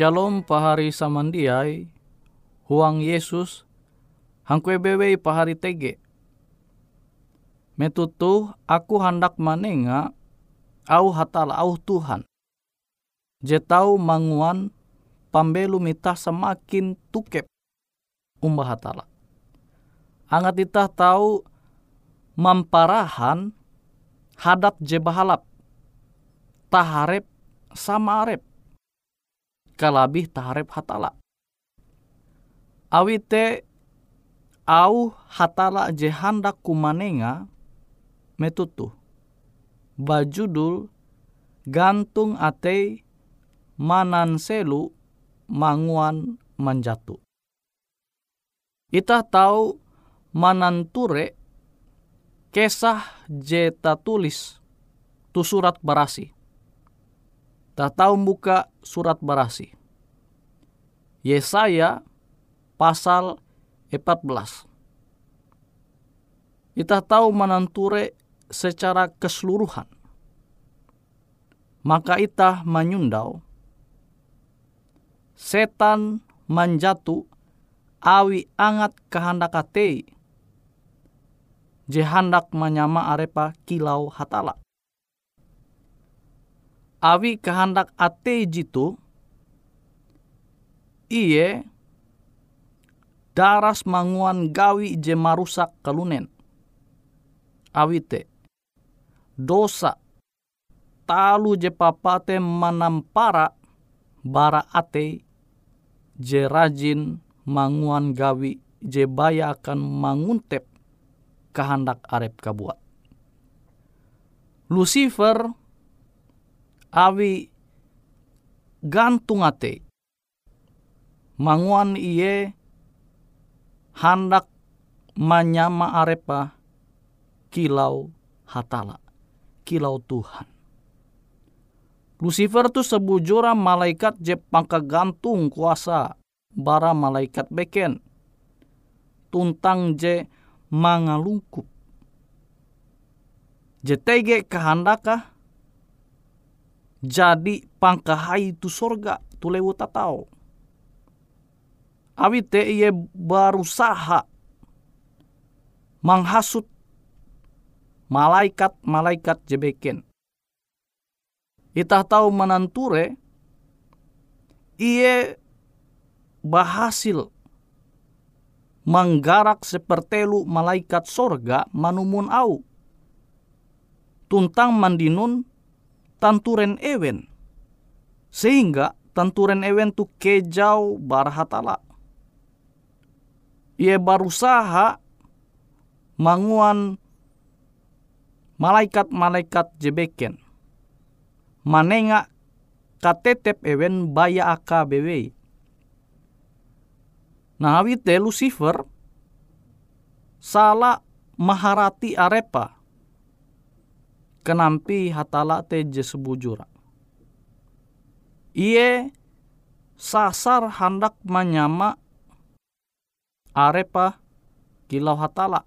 Shalom pahari samandiai, huang Yesus, hangkwe bewe pahari tege. Metutu aku hendak manenga, au hatala au Tuhan. Jetau manguan pambelu mita semakin tukep umbah hatala. Angat itah tahu mamparahan hadat je bahalap. Taharep sama arep. Kalabih taharep hatala. Awite au hatala je handak kumanenga metutu. Bajudul gantung atei manan selu manguan manjatu. Itah tahu mananture kesah jeta tulis tu surat barasi. Tak tahu buka surat barasi. Yesaya pasal 14. Kita tahu mananture secara keseluruhan. Maka itah menyundau setan manjatu awi angat kehendak ate je hendak menyama arepa kilau hatala. Awi kehendak ate jitu iye daras manguan gawi je marusak kalunen. Awite dosa talu je papate manampara bara ate je rajin manguan gawi je baya akan manguntep kehendak arep kabuat. Lucifer awi gantung ate manguan iye hendak menyama arepa kilau hatala, kilau Tuhan. Lucifer tu sebujura malaikat je pangka gantung kuasa bara malaikat beken. Tuntang je mangalungkup. JTG kehandaka jadi pangkahai tu sorga tu lewu tatau. Awi te iye berusaha menghasut malaikat-malaikat jebeken. Itah tahu menanture iye bahasil menggarak sepertelu malaikat sorga manumun au. Tuntang mandinun tanturen ewen. Sehingga tanturen ewen tu kejau barhatala. Ia berusaha manguan malaikat-malaikat jebeken. Manenga katetep ewen baya aka bewe Nah Lucifer salah maharati arepa kenampi hatala te sebujura. Iye sasar hendak menyama arepa kilau hatala.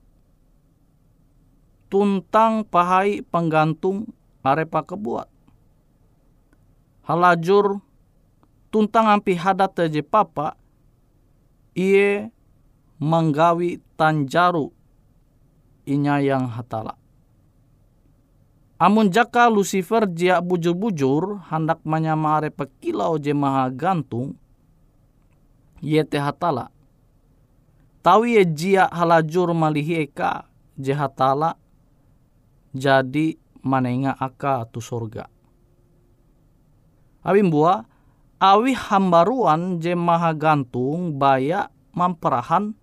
Tuntang pahai penggantung arepa kebuat. Halajur tuntang ampi hadat je papa Ie menggawi tanjaru inya yang hatala. Amun jaka Lucifer jia bujur-bujur hendak menyamare pekilau je maha gantung, ye te hatala. Tahu ye jia halajur malihi eka je hatala, jadi manenga aka tu sorga. Abim buah, awi hambaruan je maha gantung baya mamperahan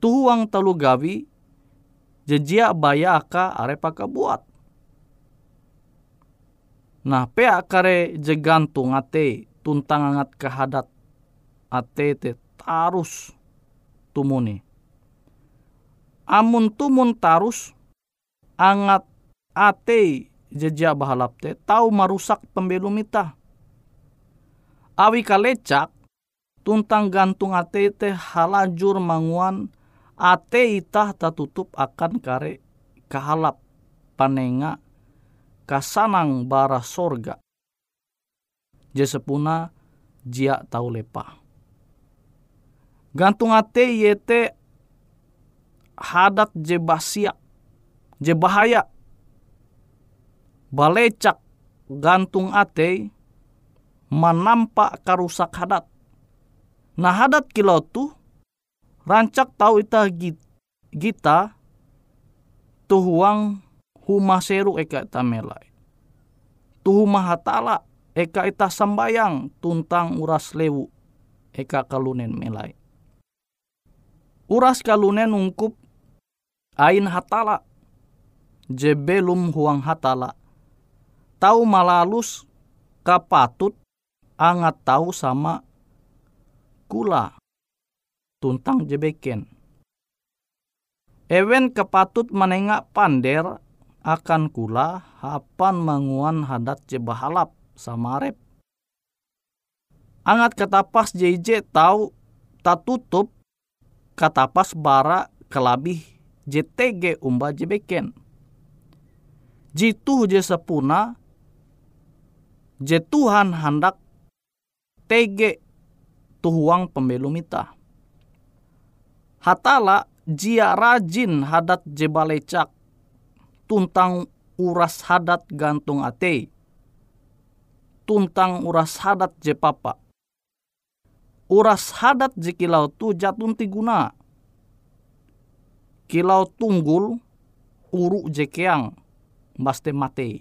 tuhuang telu gawi jejia baya aka arepa buat. Nah, pe akare je gantung ate tuntang angat kehadat ate te tarus tumuni. Amun tumun tarus angat ate jejak bahalap te tahu marusak pembelum itah awi kalecak tuntang gantung ate te halajur manguan ate itah tutup akan kare kahalap panenga kasanang bara sorga. Jesepuna jia tau lepa. Gantung ate yete hadat je basiak, je bahaya. Balecak gantung ate menampak karusak hadat. Nah hadat kilau tu rancak tahu ita kita tuhuang huma seru eka ita melai. Tuhuma hatala eka ita sambayang tuntang uras lewu eka kalunen melai. Uras kalunen ungkup ain hatala je belum huang hatala. Tahu malalus kapatut angat tahu sama kula tuntang jebeken. Ewen kepatut menengak pander akan kula hapan manguan hadat jebahalap sama rep. Angat katapas JJ tahu tak tutup katapas bara kelabih JTG umba jebeken. Jitu je sepuna je Tuhan hendak TG tuhuang pembelum ita. Hatala jia rajin hadat je balecak tuntang uras hadat gantung ate. Tuntang uras hadat je papa. Uras hadat je kilau tu jatun tiguna. Kilau tunggul uru je keang baste mate.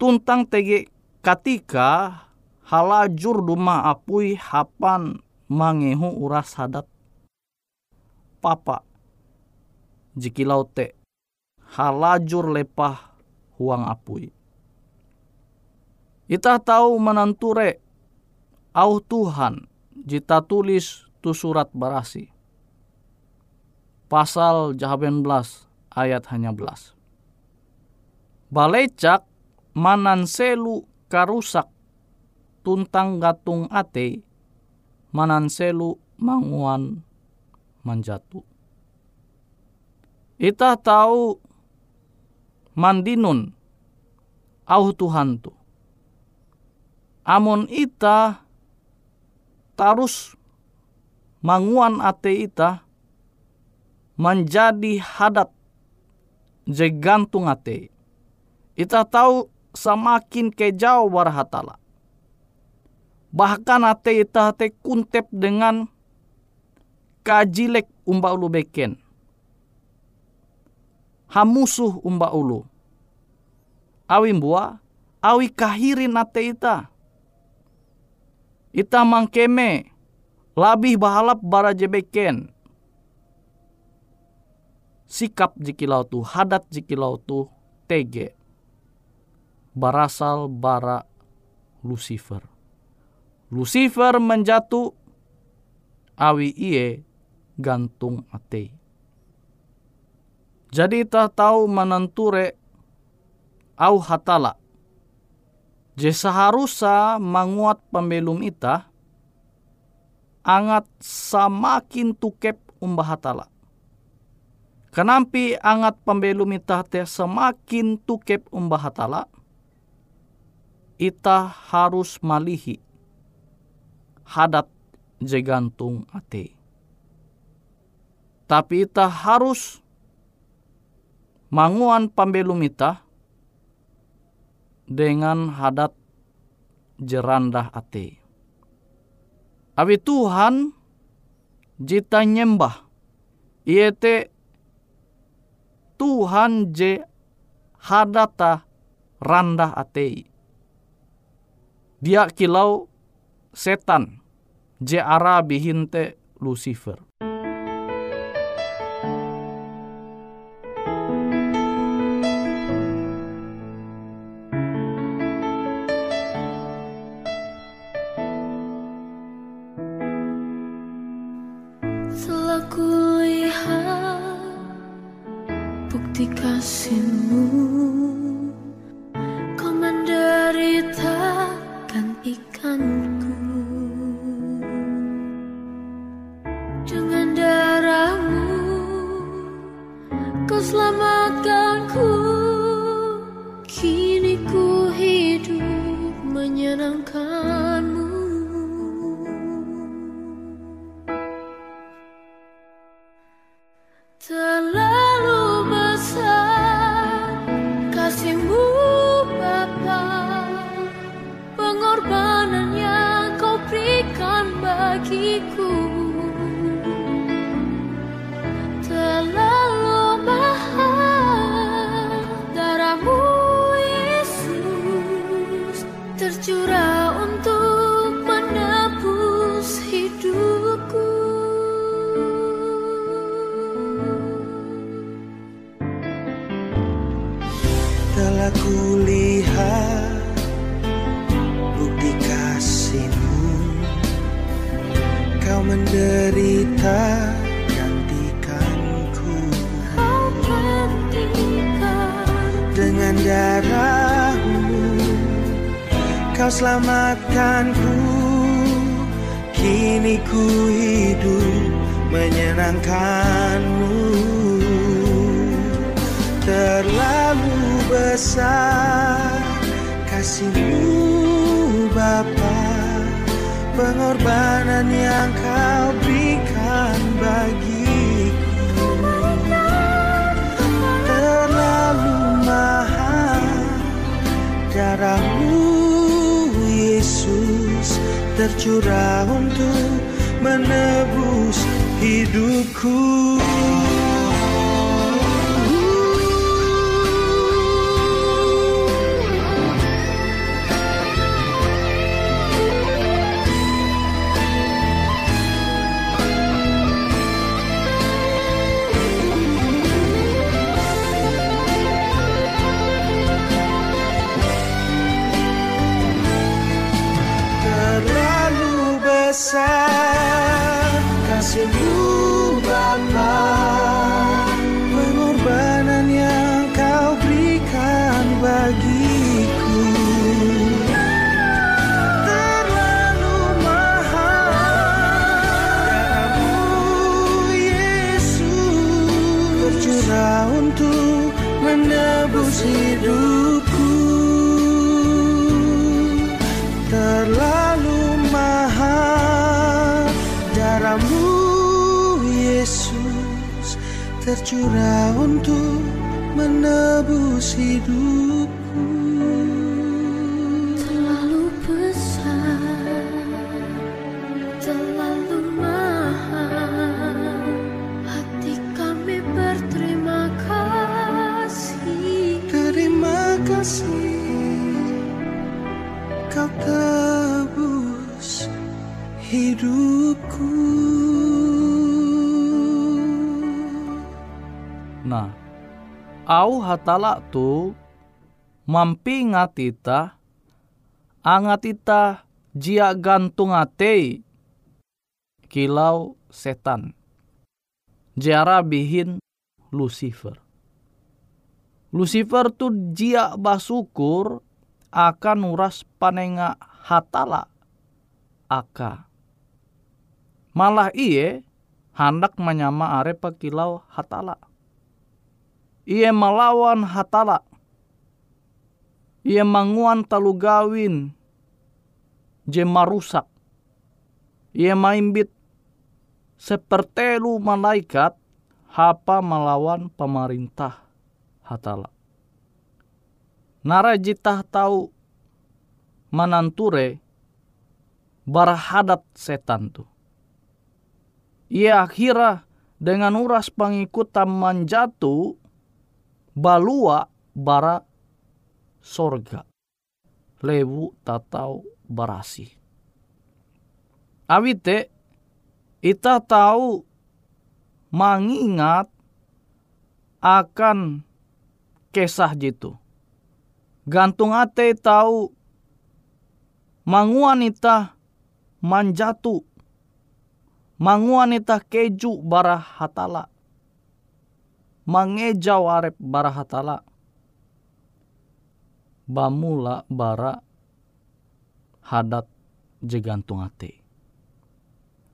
Tuntang tege katika halajur duma apui hapan mangehu uras hadat papa jikilau te halajur lepah huang apui. Ita tahu menanture au Tuhan jita tulis tu surat barasi. Pasal jahaben belas ayat hanya belas balecak mananselu karusak tuntang gatung ate mananselu manguan manjatu. Ita tahu mandinun au Tuhan tu. Amun ita tarus manguan ate ita menjadi hadat je gantung ate Ita tahu semakin kejauh warhatala. Bahkan ate ita ate kuntep dengan kajilek umba ulu beken. Hamusuh umba ulu. Awi mbua, awi kahirin ate ita. Ita mangkeme, labih bahalap bara jebeken. Sikap jikilau tu, hadat jikilau tu, tege berasal bara Lucifer. Lucifer menjatuh awi iye gantung ate. Jadi tak tahu menenture au hatala. Je seharusnya menguat pembelum ita angat samakin tukep umbah hatala. Kenampi angat pembelum ita te semakin tukep umbah hatala? ita harus malihi hadat jegantung ate. Tapi ita harus manguan pambelum ita dengan hadat jerandah ate. Abi Tuhan jita nyembah iete Tuhan je hadata randah atei dia kilau setan je ara bihinte Lucifer. Bukti kasihmu. Kau menderita ikanku Darahmu Yesus tercurah untuk menebus hidupku untuk menebus hidupku. Terlalu mahal darahmu Yesus tercurah untuk menebus hidupku hidupku Nah, au hatala tu mampingat ita angat ita jia gantung ate kilau setan. Jara bihin Lucifer. Lucifer tu jia basukur akan uras panenga hatala aka. Malah iye hendak menyama arepa kilau hatala ia melawan hatala. Ia manguan talu gawin. Je marusak. Ia maimbit sepertelu malaikat hapa melawan pemerintah hatala. Nara jitah tahu mananture barahadat setan tu. Ia akhirnya dengan uras pengikutan manjatu balua bara sorga. Lewu tatau barasi. Awite ita tahu mengingat akan kisah jitu. Gantung ate tahu manguan ita manjatu. Manguan ita keju bara hatala mangejau arep bara hatala bamula bara hadat jegantung ate.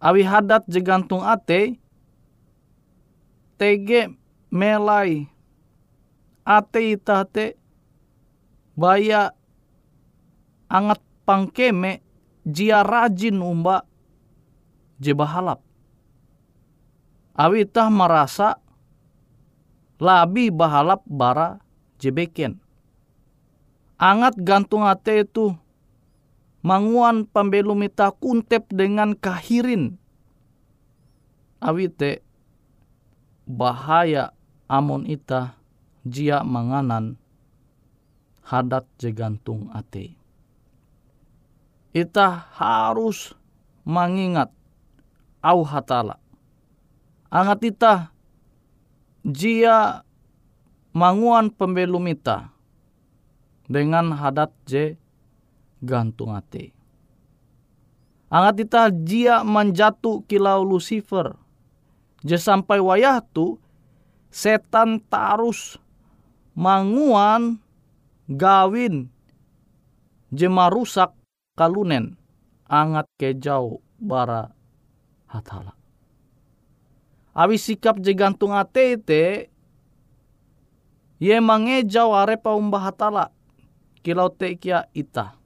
Awi hadat jegantung ate tege melai ate ita te baya angat pangkeme jia rajin umba je bahalap awi tah merasa labi bahalap bara jebeken. Angat gantung ate itu manguan pambelumita kuntep dengan kahirin. Awite bahaya amon ita jia manganan hadat jegantung ate. Ita harus mengingat au hatala. Angat ita jia manguan pembelum ita dengan hadat je gantung ate. Angat ita jia menjatu kilau Lucifer. Je sampai wayah tu setan tarus manguan gawin je marusak kalunen angat kejau bara hatala. Awi sikap je gantung ate te ye mangejau arepa umbah hatala kilau te kia ita.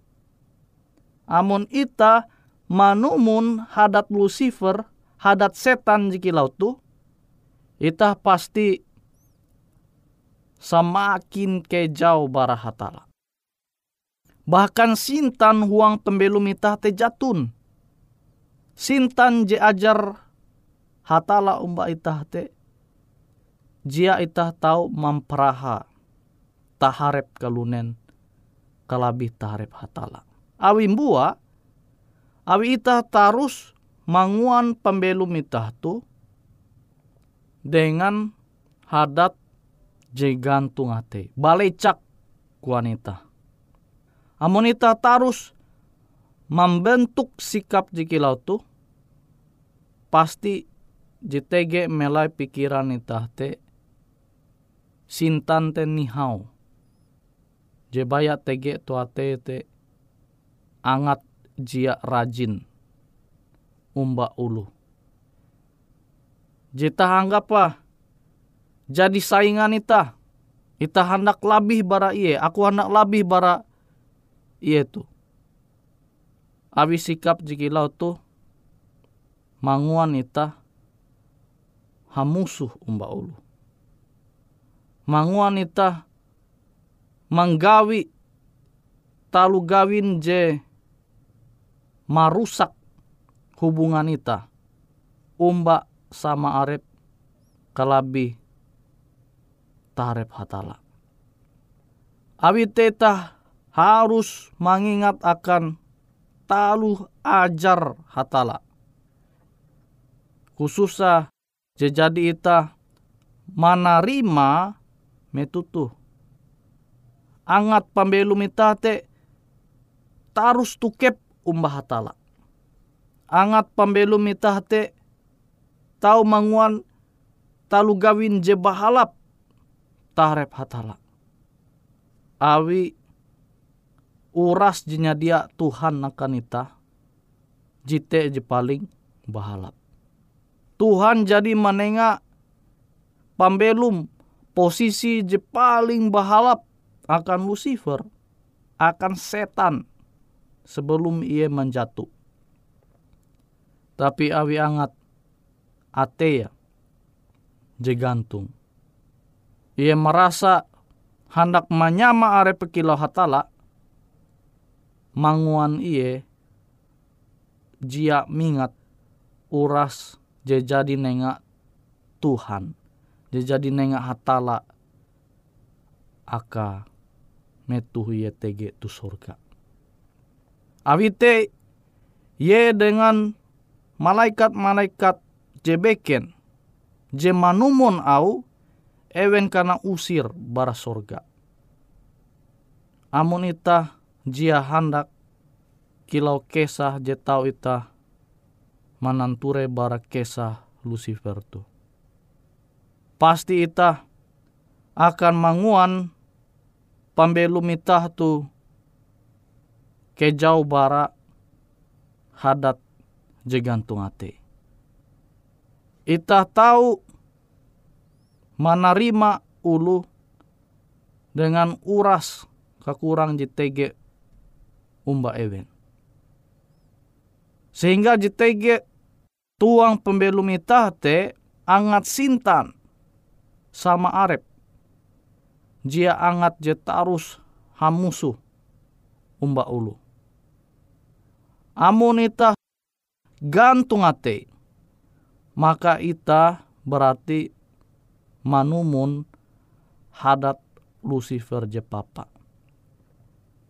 Amun ita manumun hadat Lucifer, hadat setan jikilau tu, ita pasti semakin kejau bara hatala. Bahkan sintan huang pembelum ita te jatun. Sintan je ajar hatala umba ita te. Jia ita tahu memperaha taharep kalunen kalabih taharep hatala. Awimbua awi ita tarus manguan pembelum ita tu dengan hadat jegantung ate balecak wanita amun ita tarus membentuk sikap jikilau tu pasti JTG melai pikiran ita te sintan te nihau jebaya tege tu ate te angat jia rajin umba ulu. Jita apa? Jadi saingan ita. Ita hendak labih bara iye. Aku hendak labih bara iye tu. Abi sikap jikilau tu manguan ita hamusuh umba ulu. Manguan ita manggawi talu gawin je marusak hubungan ita umba sama arep kalabi tarep hatala. Abi teta harus mengingat akan talu ajar hatala. Khususnya jadi ita manarima metutu. Angat pambelum ita te tarus tukep umbah hatala. Angat pambelum mitah te tau manguan talu gawin je bahalap tahrep hatala. Awi uras jinya dia Tuhan akan ita jite je paling bahalap. Tuhan jadi menengah pambelum posisi je paling bahalap akan Lucifer, akan setan, sebelum ia menjatuh. Tapi awi angat atea jegantung. Ia merasa hendak menyama are pekilau hatala manguan iye jia mingat uras jadi nengak Tuhan jadi nengak hatala aka metuh ye tege tu surga Awite ye dengan malaikat-malaikat jebeken je manumon au ewen kana usir bara sorga. Amun ita jia handak kilau kesah je tau ita mananture bara kesah Lucifer tu. Pasti ita akan manguan pambelum ita tu ke jauh bara hadat jegantung ate. Ita tahu menerima ulu dengan uras kekurang JTG umba ewen. Sehingga JTG tuang pembelum ita te angat sintan sama arep. Jia angat jetarus hamusu umba ulu amun ita gantung ate maka ita berarti manumun hadat Lucifer je papa.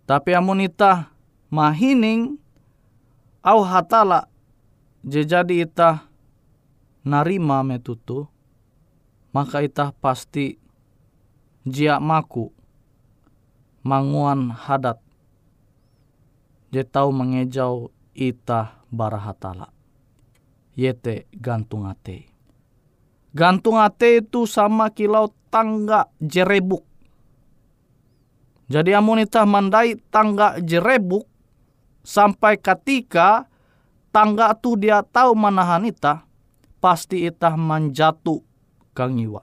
Tapi amun ita mahining au hatala je jadi ita narima metutu maka ita pasti jia maku manguan hadat je tau mengejau ita barahatala yete gantung ate. Gantung ate itu sama kilau tangga jerebuk. Jadi amun ita mandai tangga jerebuk sampai ketika tangga tu dia tahu manahan ita pasti ita menjatuh kang iwa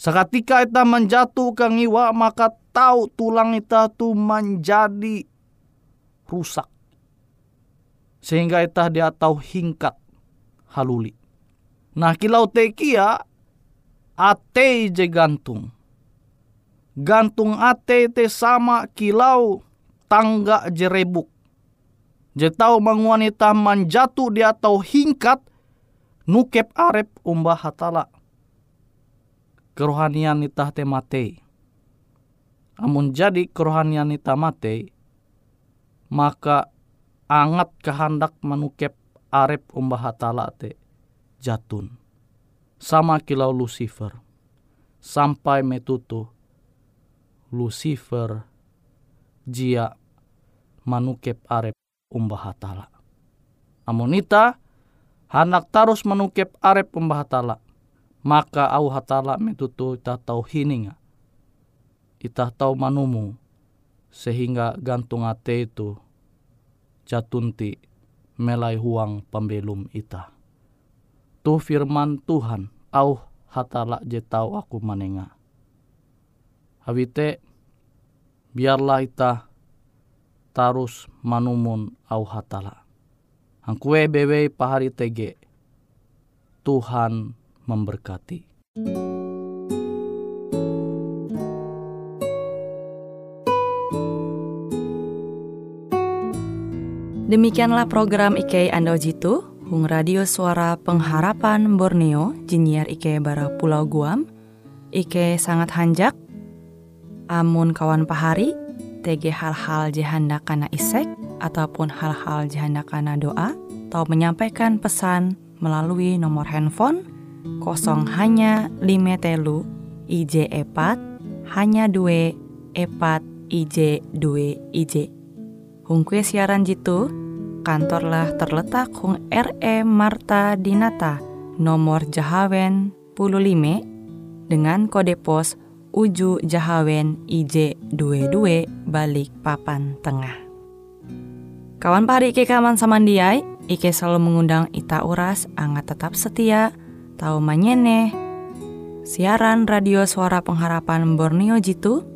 Seketika ita menjatuh kang iwa maka tahu tulang ita tu menjadi rusak. Sehingga ita dia tahu hingkat haluli. Nah kilau tekia ate je gantung. Gantung ate te sama kilau tangga jerebuk. Je tahu manguanita menjatuh dia tahu hingkat nukep arep umbah hatala kerohanian nita te mate. Amun jadi kerohanian nita mate, maka angat kehendak menukep arep umbah hatala te jatun. Sama kilau Lucifer. Sampai metutu Lucifer jia manukep arep umbah hatala. Amun ita, hendak tarus menukep arep umbah hatala maka au hatala metutu ita tau hininga. Ita tau manumu sehingga gantung ate itu jatunti melai huang pembelum ita. Tu firman Tuhan au hatala je tau aku manenga. Habite biarlah ita tarus manumun au hatala. Angkue bewe pahari tege. Tuhan memberkati. Demikianlah program IK Ando Jitu, Hung Radio Suara Pengharapan Borneo, Jinier IK Bara Pulau Guam, IK sangat hanjak, amun kawan pahari, TG hal-hal jihanda kana isek, ataupun hal-hal jihanda kana doa, atau menyampaikan pesan melalui nomor handphone kosong hanya lima telu IJ epat hanya dua epat IJ dua IJ. Hung kue siaran jitu, kantorlah terletak Hung RE Marta Dinata, nomor Jahawen 15 dengan kode pos Uju Jahawen IJ 22 balik papan tengah. Kawan pari Ike kaman samandiai, Ike selalu mengundang Ita Uras, anggat tetap setia, tahu manyene, siaran radio suara pengharapan Borneo Jitu,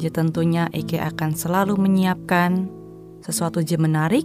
tentunya Ike akan selalu menyiapkan sesuatu je menarik,